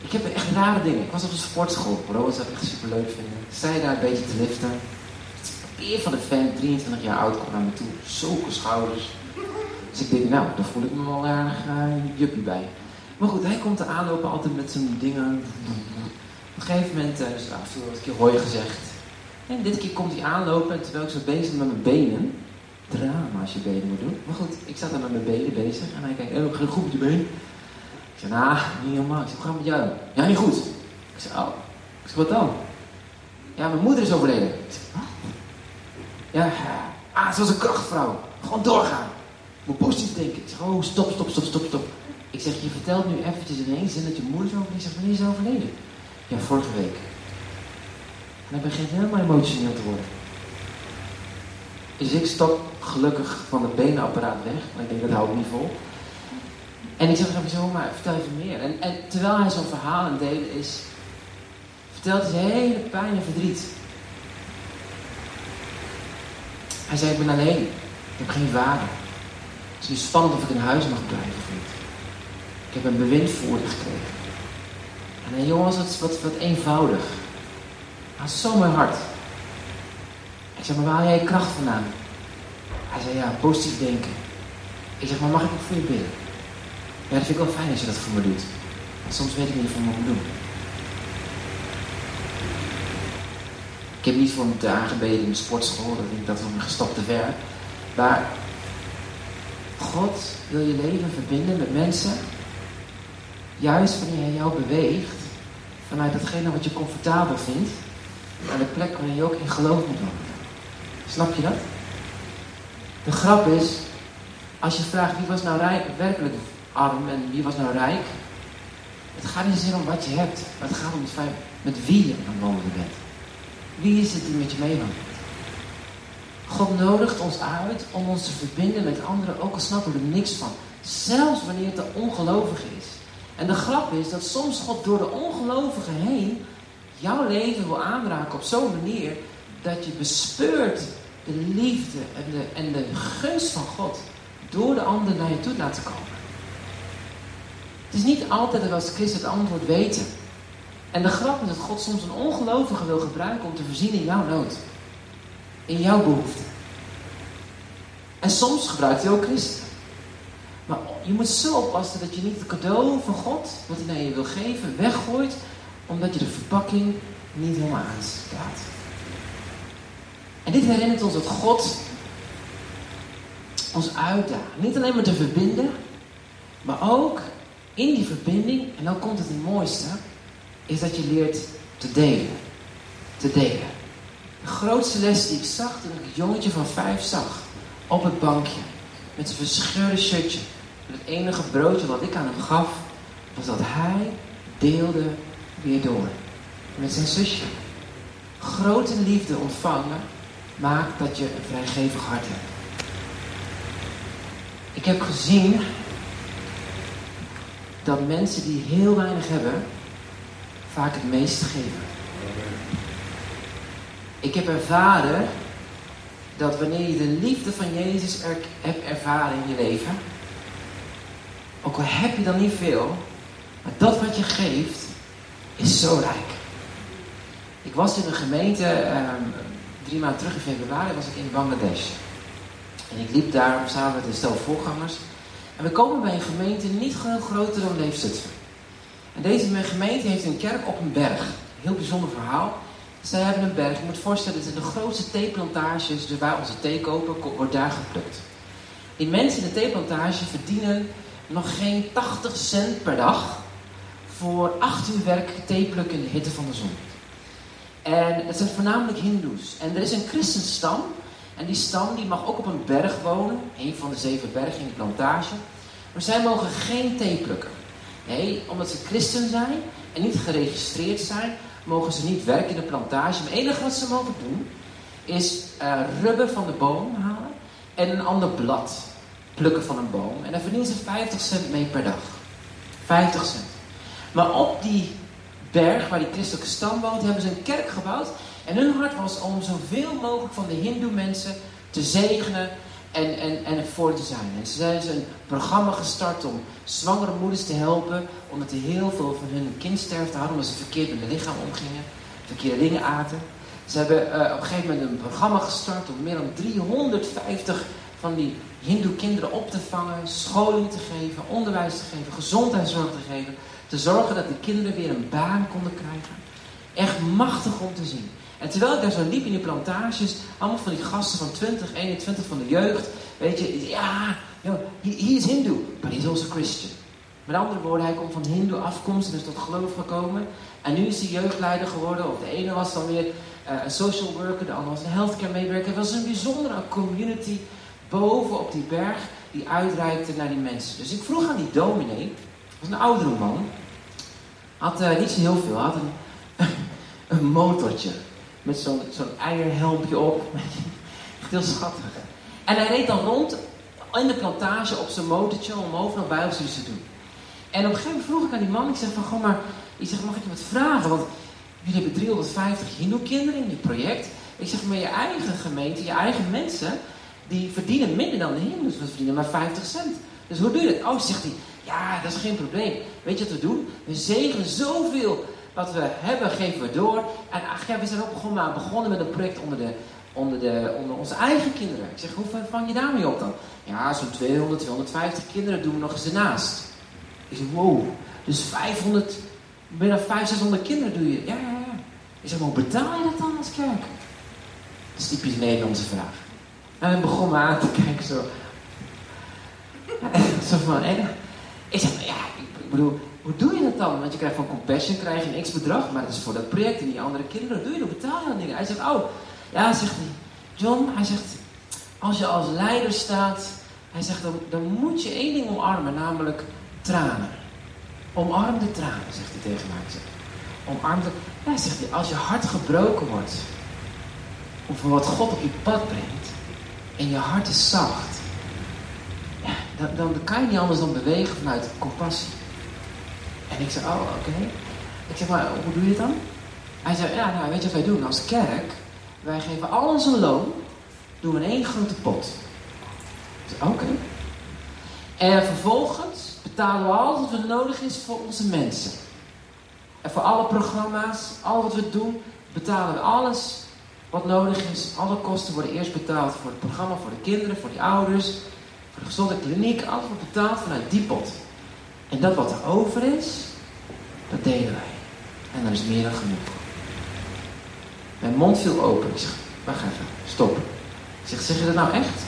Ik heb echt rare dingen. Ik was op een sportschool. Bro, zou ik echt super leuk vinden. Zij daar een beetje te liften. Eer van de fan, 23 jaar oud, kwam naar me toe. Zulke schouders. Dus ik denk, nou, daar voel ik me wel erg uh, juppie bij. Maar goed, hij komt aanlopen altijd met zo'n dingen. Op een gegeven moment, uh, dus af en een keer hooi gezegd. En dit keer komt hij aanlopen en terwijl ik zo bezig ben met mijn benen. Drama als je benen moet doen. Maar goed, ik zat dan met mijn benen bezig en hij kijkt, oh, geen goed met je been. Ik zei, nou, niet helemaal. Ik zei, hoe met jou? Ja, niet goed. Ik zei, oh. Ik zei, wat dan? Ja, mijn moeder is overleden. Ik wat? Ja, ah, ze was een krachtvrouw. Gewoon doorgaan. Moet positief denken. Oh, stop, stop, stop, stop, stop. Ik zeg, je vertelt nu eventjes in één zin dat je moeder is overleden. Ik zeg, wanneer is ze overleden? Ja, vorige week. En dan begint helemaal emotioneel te worden. Dus ik stop gelukkig van het benenapparaat weg. Maar ik denk, dat hou ik niet vol. En ik zeg zo, maar vertel even meer. En, terwijl hij zo'n verhaal aan het is, vertelt hij zijn hele pijn en verdriet. Hij zei, ik ben alleen. Ik heb geen vader. Het is nu spannend of ik in huis mag blijven of. Ik heb een bewindvoerder gekregen. En een jongen was wat, wat, wat eenvoudig. Hij zo mijn hart. Ik zeg, maar waar haal jij kracht vandaan? Hij zei, ja, positief denken. Ik zeg, maar mag ik ook voor je bidden? Ja, dat vind ik wel fijn als je dat voor me doet. Want soms weet ik niet wat ik moet doen. Ik heb niet voor moeten aangebeden in de sportschool. Dat denk ik dat we gestopt te ver. Maar God wil je leven verbinden met mensen. Juist wanneer hij jou beweegt. Vanuit datgene wat je comfortabel vindt. Naar de plek waar je ook in geloof moet worden. Snap je dat? De grap is. Als je vraagt wie was nou werkelijk arm en wie was nou rijk. Het gaat niet zozeer om wat je hebt, maar het gaat om het feit met wie je aan het wandelen bent. Wie is het die met je meewandelt? God nodigt ons uit om ons te verbinden met anderen, ook al snappen we er niks van. Zelfs wanneer het de ongelovige is. En de grap is dat soms God door de ongelovige heen jouw leven wil aanraken op zo'n manier dat je bespeurt de liefde en de, en de gunst van God door de ander naar je toe laten komen. Het is niet altijd dat als christen het antwoord weten. En de grap is dat God soms een ongelovige wil gebruiken om te voorzien in jouw nood. In jouw behoefte. En soms gebruikt hij ook christen. Maar je moet zo oppassen dat je niet het cadeau van God, wat hij naar je wil geven, weggooit, omdat je de verpakking niet helemaal aanstaat. En dit herinnert ons dat God ons uitdaagt. Niet alleen maar te verbinden, maar ook in die verbinding, en dan komt het het mooiste, is dat je leert te delen. Te delen. De grootste les die ik zag toen ik het jongetje van vijf zag, op het bankje, met zijn verscheurde shirtje, met het enige broodje wat ik aan hem gaf, was dat hij deelde weer door. Met zijn zusje. Grote liefde ontvangen maakt dat je een vrijgevig hart hebt. Ik heb gezien dat mensen die heel weinig hebben, vaak het meest geven. Ik heb ervaren dat wanneer je de liefde van Jezus er, hebt ervaren in je leven, ook al heb je dan niet veel, Maar dat wat je geeft, is zo rijk. Ik was in een gemeente, ehm, drie maanden terug in februari, was ik in Bangladesh. En ik liep daar samen met een stel voorgangers. En we komen bij een gemeente niet heel groter dan Leefzutphen. En deze gemeente heeft een kerk op een berg. Heel bijzonder verhaal. Zij hebben een berg. Je moet voorstellen, het zijn de grootste theeplantages. Dus waar onze thee kopen, wordt daar geplukt. Die mensen in de theeplantage verdienen nog geen 80 cent per dag voor 8 uur werk theeplukken in de hitte van de zon. En het zijn voornamelijk hindoes. En er is een christenstam. En die stam die mag ook op een berg wonen. Een van de zeven bergen in de plantage. Maar zij mogen geen thee plukken. Nee, omdat ze christen zijn en niet geregistreerd zijn, mogen ze niet werken in de plantage. Maar het enige wat ze mogen doen, is uh, rubber van de boom halen en een ander blad plukken van een boom. En daar verdienen ze 50 cent mee per dag. 50 cent. Maar op die berg waar die christelijke stam woont, hebben ze een kerk gebouwd. En hun hart was om zoveel mogelijk van de hindoe mensen te zegenen en, en, en voor te zijn. En ze zijn een programma gestart om zwangere moeders te helpen, omdat er heel veel van hun kindsterfte hadden, omdat ze verkeerd met hun lichaam omgingen, verkeerde dingen aten. Ze hebben uh, op een gegeven moment een programma gestart om meer dan 350 van die hindoe kinderen op te vangen, scholing te geven, onderwijs te geven, gezondheidszorg te geven, te zorgen dat de kinderen weer een baan konden krijgen. Echt machtig om te zien. En terwijl ik daar zo liep in die plantages, allemaal van die gasten van 20, 21 van de jeugd, weet je, ja, hij is hindoe, maar is also Christian. Met andere woorden, hij komt van hindoe afkomst en is tot geloof gekomen. En nu is hij jeugdleider geworden, of de ene was dan weer uh, een social worker, de andere was een healthcare medewerker. Het was een bijzondere community boven op die berg die uitreikte naar die mensen. Dus ik vroeg aan die dominee, was een oudere man, had uh, niet zo heel veel, had een, [LAUGHS] een motortje met zo'n zo'n eierhelmpje op. [LAUGHS] heel schattig. En hij reed dan rond in de plantage op zijn motortje om overal bijbelstudies te doen. En op een gegeven moment vroeg ik aan die man, ik zeg van, goh maar, ik zeg, mag ik je wat vragen? Want jullie hebben 350 hindoe-kinderen in dit project. Ik zeg, maar je eigen gemeente, je eigen mensen, die verdienen minder dan de hindoes. We verdienen maar 50 cent. Dus hoe doe je dat? Oh, zegt hij, ja, dat is geen probleem. Weet je wat we doen? We zegenen zoveel wat we hebben, geven we door. En ach ja, we zijn ook begonnen, begonnen met een project onder, de, onder, de, onder onze eigen kinderen. Ik zeg, hoeveel vang je daarmee op dan? Ja, zo'n 200, 250 kinderen doen we nog eens ernaast. Ik zeg, wow, dus 500, bijna 500, 600 kinderen doe je. Ja, ja, ja. Ik zeg, hoe betaal je dat dan als kerk? Dat is typisch Nederlandse vraag. En ik begon me aan te kijken zo. [LAUGHS] zo van, en, ik zeg, ja, ik bedoel, hoe doe je dat dan? Want je krijgt van Compassion krijg je een x-bedrag, maar dat is voor dat project en die andere kinderen. Wat doe je dan? Betaal je dan dingen? Hij zegt, oh, ja, zegt hij. John, hij zegt, als je als leider staat, hij zegt, dan, dan moet je één ding omarmen, namelijk tranen. Omarm de tranen, zegt hij tegen mij. Omarm de... Ja, zegt als je hart gebroken wordt, over wat God op je pad brengt, en je hart is zacht, dan, dan kan je niet anders dan bewegen vanuit compassie. En ik zei, oh, oké. Ik zeg, maar hoe doe je het dan? Hij zei, ja, nou, weet je wat wij doen als kerk? Wij geven al onze loon, doen we in één grote pot. Ik zei, oké. En vervolgens betalen we alles wat nodig is voor onze mensen. En voor alle programma's, al wat we doen, betalen we alles wat nodig is. Alle kosten worden eerst betaald voor het programma, voor de kinderen, voor de ouders, voor de gezonde kliniek. Alles wordt betaald vanuit die pot. En dat wat er over is, dat delen wij. En dat is meer dan genoeg. Mijn mond viel open. Ik zeg, wacht even, stop. Ik zeg, zeg je dat nou echt?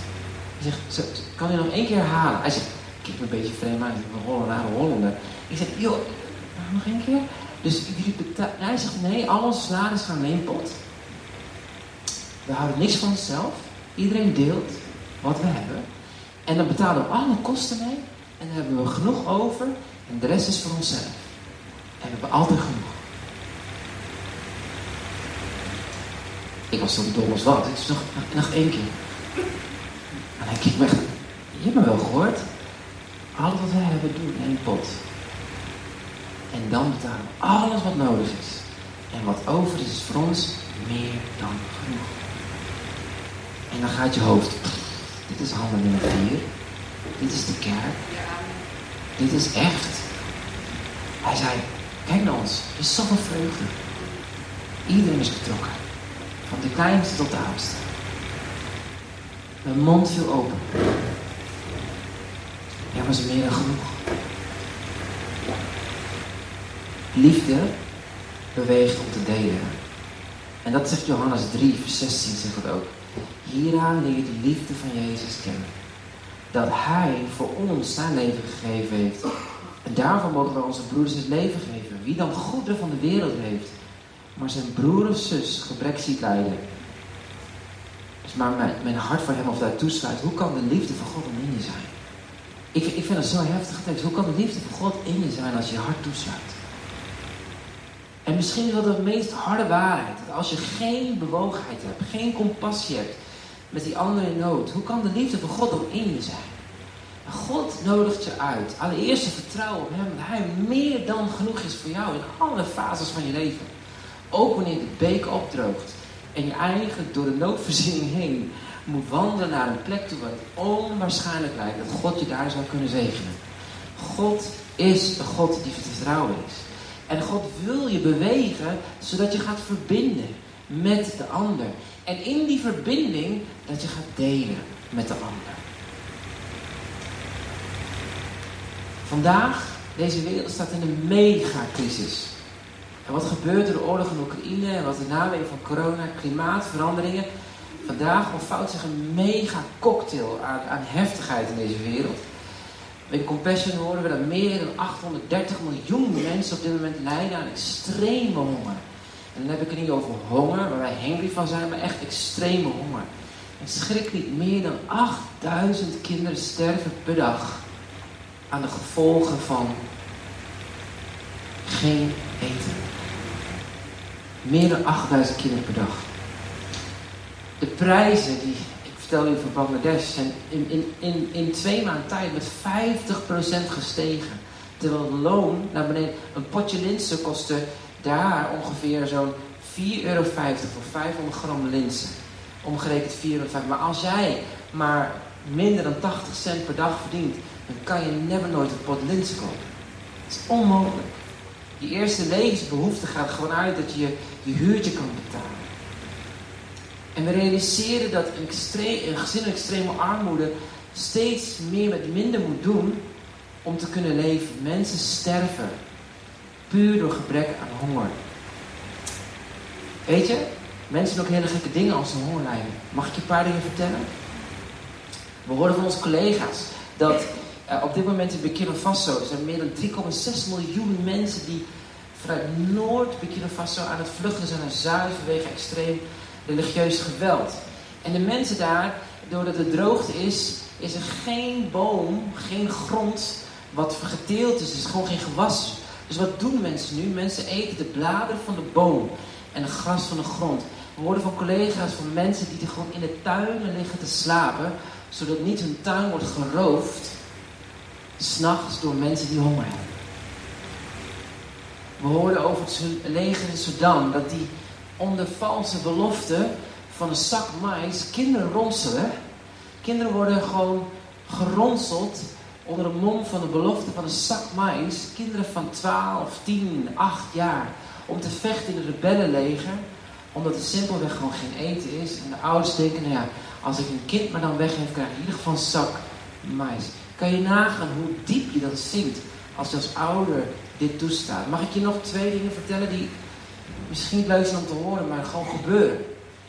Hij zegt, kan je nog één keer herhalen? Hij zegt, kijk me een beetje vreemd aan, ik ben een Hollander. Ik zeg, joh, nog één keer? Dus jullie betalen... Hij zegt, nee, al onze salarissen gaan in één pot. We houden niks van onszelf. Iedereen deelt wat we hebben. En dan betalen we alle kosten mee. En dan hebben we genoeg over. En de rest is voor onszelf. En we hebben altijd genoeg. Ik was zo dom als wat. Ik zei nog, nog één keer. En hij kijkt me echt. Je hebt me wel gehoord. Alles wat we hebben doen in pot. En dan betalen we alles wat nodig is. En wat over is, is voor ons meer dan genoeg. En dan gaat je hoofd. Dit is nummer 4. Dit is de kerk. Dit is echt. Hij zei, kijk naar ons, er is zoveel vreugde. Iedereen is betrokken. Van de kleinste tot de oudste. Mijn mond viel open. Ja, was meer dan genoeg. Liefde beweegt om te delen. En dat zegt Johannes 3, vers 16, zegt dat ook. Hieraan leer je de liefde van Jezus kennen. Dat Hij voor ons zijn leven gegeven heeft. En daarvoor mogen we onze broeders het leven geven. Wie dan goederen van de wereld heeft, maar zijn broer of zus gebrek ziet lijden. Dus maar mijn, mijn hart voor hem of daar toesluit. Hoe kan de liefde van God in je zijn? Ik, ik vind dat zo heftig tekst. Hoe kan de liefde van God in je zijn als je hart toesluit? En misschien is dat de meest harde waarheid. Dat als je geen bewogenheid hebt, geen compassie hebt met die andere in nood. Hoe kan de liefde van God dan in je zijn? God nodigt je uit. Allereerst vertrouw op Hem. Dat Hij meer dan genoeg is voor jou in alle fases van je leven. Ook wanneer de beek opdroogt. En je eigenlijk door de noodvoorziening heen moet wandelen naar een plek toe waar het onwaarschijnlijk lijkt dat God je daar zou kunnen zegenen. God is een God die te vertrouwen is. En God wil je bewegen zodat je gaat verbinden met de ander. En in die verbinding dat je gaat delen met de ander. Vandaag, deze wereld staat in een megacrisis. En wat gebeurt er de oorlog in Oekraïne en wat de nawegen van corona, klimaatveranderingen. Vandaag ontvouwt zich een mega cocktail aan, aan heftigheid in deze wereld. Met Compassion horen we dat meer dan 830 miljoen mensen op dit moment lijden aan extreme honger. En dan heb ik het niet over honger, waar wij hangry van zijn, maar echt extreme honger. En schrik niet, meer dan 8000 kinderen sterven per dag aan de gevolgen van geen eten. Meer dan 8000 kinderen per dag. De prijzen die vertel je van Bangladesh, zijn in, in, in, in twee maanden tijd met 50% gestegen. Terwijl het loon naar beneden, een potje linzen kostte daar ongeveer zo'n 4,50 euro voor 500 gram linzen. Omgerekend 4,50 euro. Maar als jij maar minder dan 80 cent per dag verdient, dan kan je never nooit een pot linzen kopen. Dat is onmogelijk. Die eerste levensbehoefte gaat gewoon uit dat je je huurtje kan betalen. En we realiseren dat een, een gezin in extreme armoede steeds meer met minder moet doen om te kunnen leven. Mensen sterven puur door gebrek aan honger. Weet je, mensen doen ook hele gekke dingen als ze honger lijden. Mag ik je een paar dingen vertellen? We horen van onze collega's dat uh, op dit moment in Burkina Faso zijn meer dan 3,6 miljoen mensen die vanuit Noord Burkina Faso aan het vluchten zijn naar zuid vanwege extreem religieus geweld. En de mensen daar, doordat het droogte is, is er geen boom, geen grond wat geteeld is. Er is gewoon geen gewas. Dus wat doen mensen nu? Mensen eten de bladeren van de boom en het gras van de grond. We horen van collega's, van mensen die er gewoon in de tuinen liggen te slapen, zodat niet hun tuin wordt geroofd, s'nachts door mensen die honger hebben. We hoorden over het leger in Sudan, dat die onder valse belofte van een zak mais kinderen ronselen. Kinderen worden gewoon geronseld onder de mom van de belofte van een zak mais. Kinderen van 12, 10, 8 jaar. Om te vechten in het rebellenleger. Omdat er simpelweg gewoon geen eten is. En de ouders denken, nou ja, als ik een kind maar dan weggeef, krijg ik in ieder geval een zak mais. Kan je nagaan hoe diep je dat zingt als je als ouder dit toestaat. Mag ik je nog twee dingen vertellen die misschien niet leuk om te horen, maar gewoon gebeuren.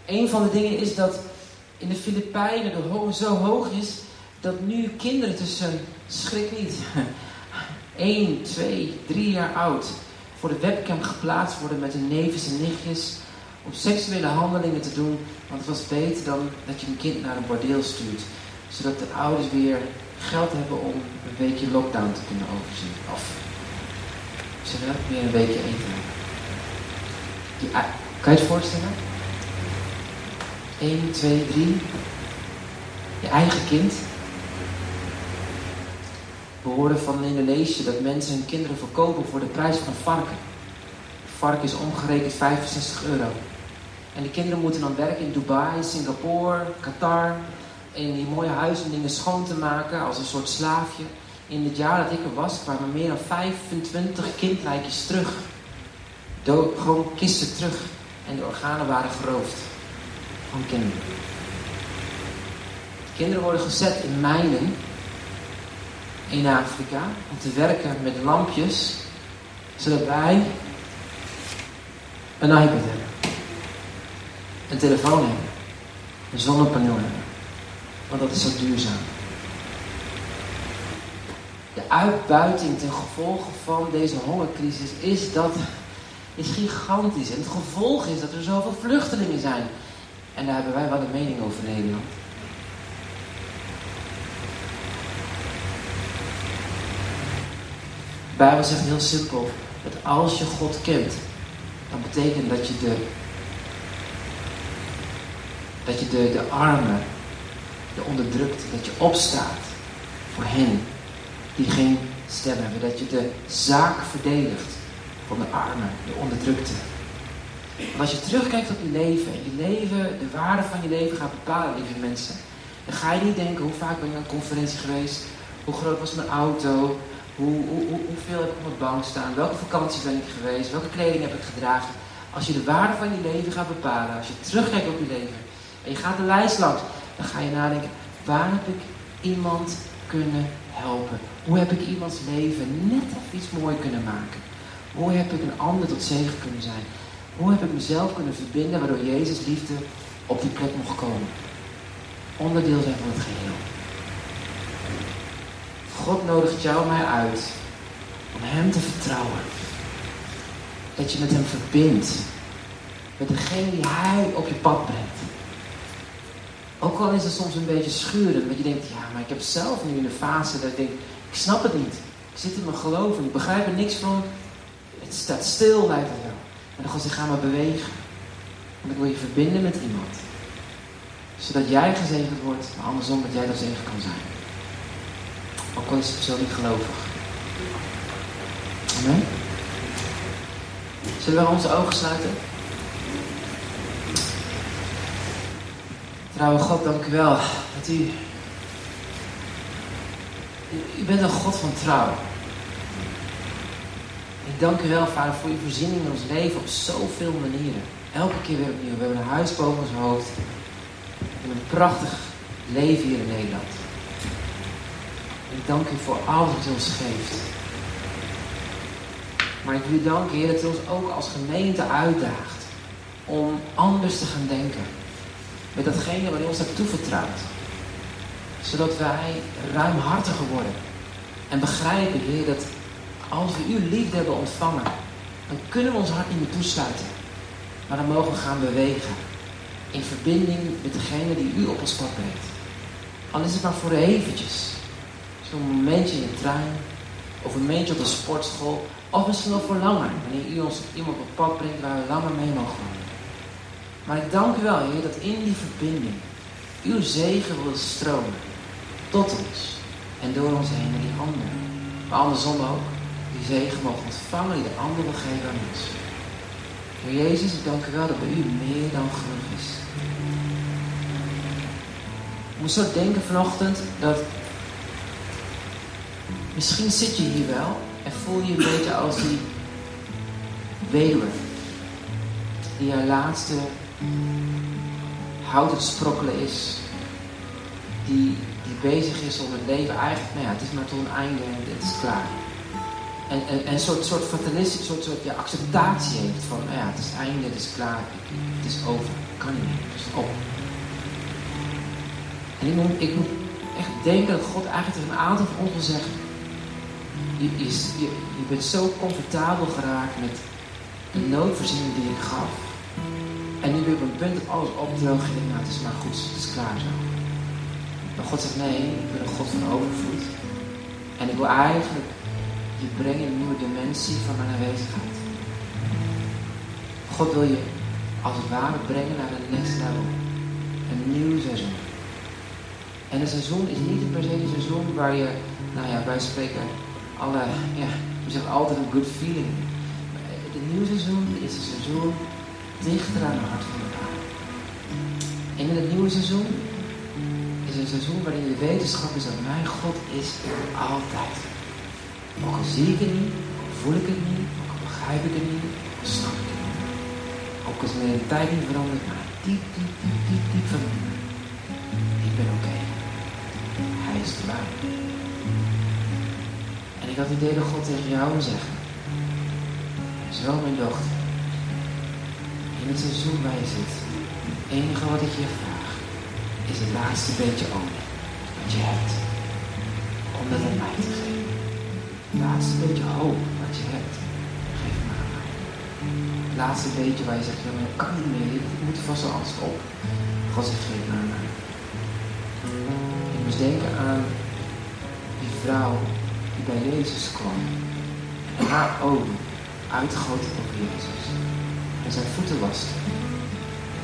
Een van de dingen is dat in de Filipijnen de honger zo hoog is dat nu kinderen tussen, schrik niet, 1, 2, 3 jaar oud voor de webcam geplaatst worden met hun neefjes en nichtjes om seksuele handelingen te doen, want het was beter dan dat je een kind naar een bordeel stuurt, zodat de ouders weer geld hebben om een weekje lockdown te kunnen overzien. Of zodat weer een weekje eten kan je het voorstellen? 1, 2, 3. Je eigen kind. We horen van Indonesië dat mensen hun kinderen verkopen voor de prijs van een varken. Een varken is omgerekend 65 euro. En de kinderen moeten dan werken in Dubai, Singapore, Qatar. In die mooie huizen om dingen schoon te maken als een soort slaafje. In het jaar dat ik er was, kwamen meer dan 25 kindlijkjes terug. Gewoon kisten terug. En de organen waren geroofd. Van kinderen. Kinderen worden gezet in mijnen in Afrika om te werken met lampjes, zodat wij een iPad hebben, een telefoon hebben, een zonnepaneel hebben, want dat is zo duurzaam. De uitbuiting ten gevolge van deze hongercrisis is dat is gigantisch. En het gevolg is dat er zoveel vluchtelingen zijn. En daar hebben wij wel een mening over in Nederland. Bijbel zegt heel simpel dat als je God kent, dan betekent dat je de, dat je de, de armen, de onderdrukte, dat je opstaat voor hen die geen stem hebben. Dat je de zaak verdedigt van de armen, de onderdrukte. Want als je terugkijkt op je leven en je leven, de waarde van je leven gaat bepalen, lieve mensen, dan ga je niet denken hoe vaak ben ik naar een conferentie geweest, hoe groot was mijn auto, hoe, hoe, hoe, hoeveel heb ik op mijn bank staan, welke vakantie ben ik geweest, welke kleding heb ik gedragen. Als je de waarde van je leven gaat bepalen, als je terugkijkt op je leven en je gaat de lijst langs, dan ga je nadenken, waar heb ik iemand kunnen helpen? Hoe heb ik iemands leven net iets mooi kunnen maken? Hoe heb ik een ander tot zegen kunnen zijn? Hoe heb ik mezelf kunnen verbinden waardoor Jezus liefde op die plek mocht komen? Onderdeel zijn van het geheel. God nodigt jou mij uit om Hem te vertrouwen. Dat je met Hem verbindt. Met degene die Hij op je pad brengt. Ook al is het soms een beetje schurend, want je denkt, ja, maar ik heb zelf nu in de fase dat ik denk, ik snap het niet. Ik zit in mijn geloof ik begrijp er niks van. Het staat stil, lijkt het wel. En dan God zegt, ga maar bewegen. Want ik wil je verbinden met iemand. Zodat jij gezegend wordt, maar andersom dat jij dan zegen kan zijn. Ook al is de niet gelovig. Amen. Zullen we onze ogen sluiten? Trouwe God, dank u wel dat u. U bent een God van trouw. Ik dank u wel, Vader, voor uw voorziening in ons leven op zoveel manieren. Elke keer weer opnieuw. We hebben een huis boven ons hoofd. En een prachtig leven hier in Nederland. Ik dank u voor alles wat u ons geeft. Maar ik wil u danken, Heer, dat u ons ook als gemeente uitdaagt om anders te gaan denken. Met datgene wat u ons hebt toevertrouwd. Zodat wij ruimhartiger worden. En begrijpen, Heer, dat als we uw liefde hebben ontvangen, dan kunnen we ons hart niet meer toesluiten. Maar dan mogen we gaan bewegen. In verbinding met degene die u op ons pad brengt. Al is het maar voor eventjes. Zo'n momentje in de trein. Of een momentje op de sportschool. Of misschien wel voor langer. Wanneer u ons iemand op pad brengt waar we langer mee mogen wandelen. Maar ik dank u wel, Heer, dat in die verbinding uw zegen wil stromen. Tot ons. En door ons heen naar die anderen. Maar andersom ook. Die zegen mogen ontvangen die de ander wil geven aan ons. Heer Jezus, ik dank u wel dat bij u meer dan genoeg is. Ik moest zo denken vanochtend dat misschien zit je hier wel en voel je een beetje als die weduwe die haar laatste hout het sprokkelen is. Die, die bezig is om het leven eigenlijk, nou ja, het is maar tot een einde en het is klaar. En, en, en een soort, soort fatalistisch, soort, soort ja, acceptatie heeft van, nou ja, het is einde, het is klaar, het is over, kan niet meer, het is op. En ik moet, ik moet echt denken dat God eigenlijk tegen een aantal van ons je, je, bent zo comfortabel geraakt met de noodvoorziening die ik gaf. En nu ik op een punt dat alles opdroogt. En nou, het is maar goed, het is klaar zo. Maar God zegt, nee, ik ben een God van overvloed. En ik wil eigenlijk je brengen in een nieuwe dimensie van mijn aanwezigheid. God wil je als het ware brengen naar een next level. Een nieuw seizoen. En een seizoen is niet per se een seizoen waar je, nou ja, wij spreken alle, ja, we zeggen altijd een good feeling. Het nieuwe seizoen is een seizoen dichter aan het hart van elkaar. En in het nieuwe seizoen is een seizoen waarin je wetenschap is dat mijn God is er altijd. Ook zie ik het niet, ook voel ik het niet, ook al begrijp ik het niet, ook al snap ik het niet. Ook als de tijd niet verandert, maar diep, diep, diep, diep, diep van. Ik ben oké. Hij is erbij. En ik had die hele God tegen jou zeggen. Zo mijn dochter. In het seizoen waar je zit. Het enige wat ik je vraag. Is het laatste beetje olie. Wat je hebt. Om dat aan mij te geven. Het laatste beetje hoop wat je hebt. Geef maar aan mij. Het laatste beetje waar je zegt. Ja maar kan niet meer. Ik moet vast wel anders op. God zegt geef maar aan mij. Ik moest denken aan die vrouw die bij Jezus kwam. En haar ogen uitgoten op Jezus. En zijn voeten waste.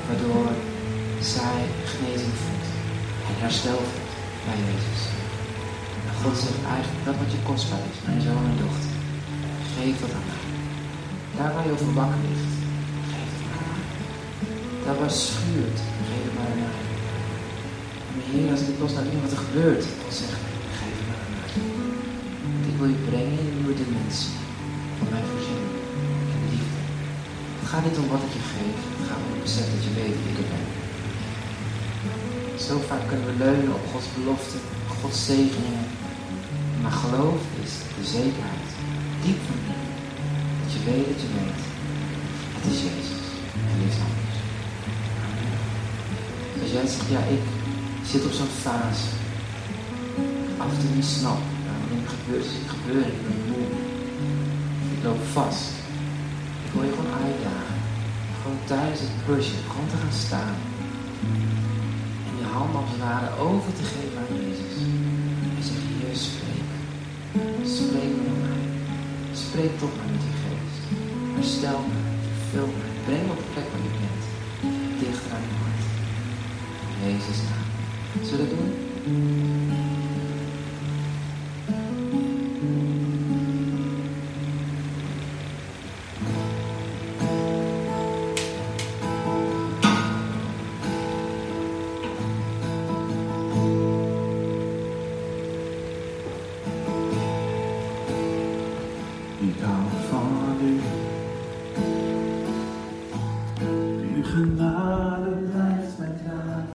Waardoor zij genezing vond. En herstel vond bij Jezus. En God zegt eigenlijk dat wat je kostbaar is, mijn zoon en dochter. Geef dat aan mij. Daar waar je over wakker ligt, geef het aan mij. Daar waar schuurt, geef het maar aan mij. En Heer, als ik los naar wat er gebeurt, dan zeg geef wil je brengen in een nieuwe dimensie van mijn voorziening en liefde. Het gaat niet om wat ik je geef, het gaat om het besef dat je weet wie ik ben. Zo vaak kunnen we leunen op Gods beloften, Gods zegeningen. Maar geloof is de zekerheid, diep van binnen, dat je weet dat je weet. Het is Jezus en niks anders. Als jij zegt, ja, ik zit op zo'n fase. Af en toe niet snap het gebeurt, het gebeurt, ik ben moe. Ik loop vast. Ik wil je gewoon uitdagen. Gewoon tijdens het pushen, gewoon te gaan staan. En je hand als het over te geven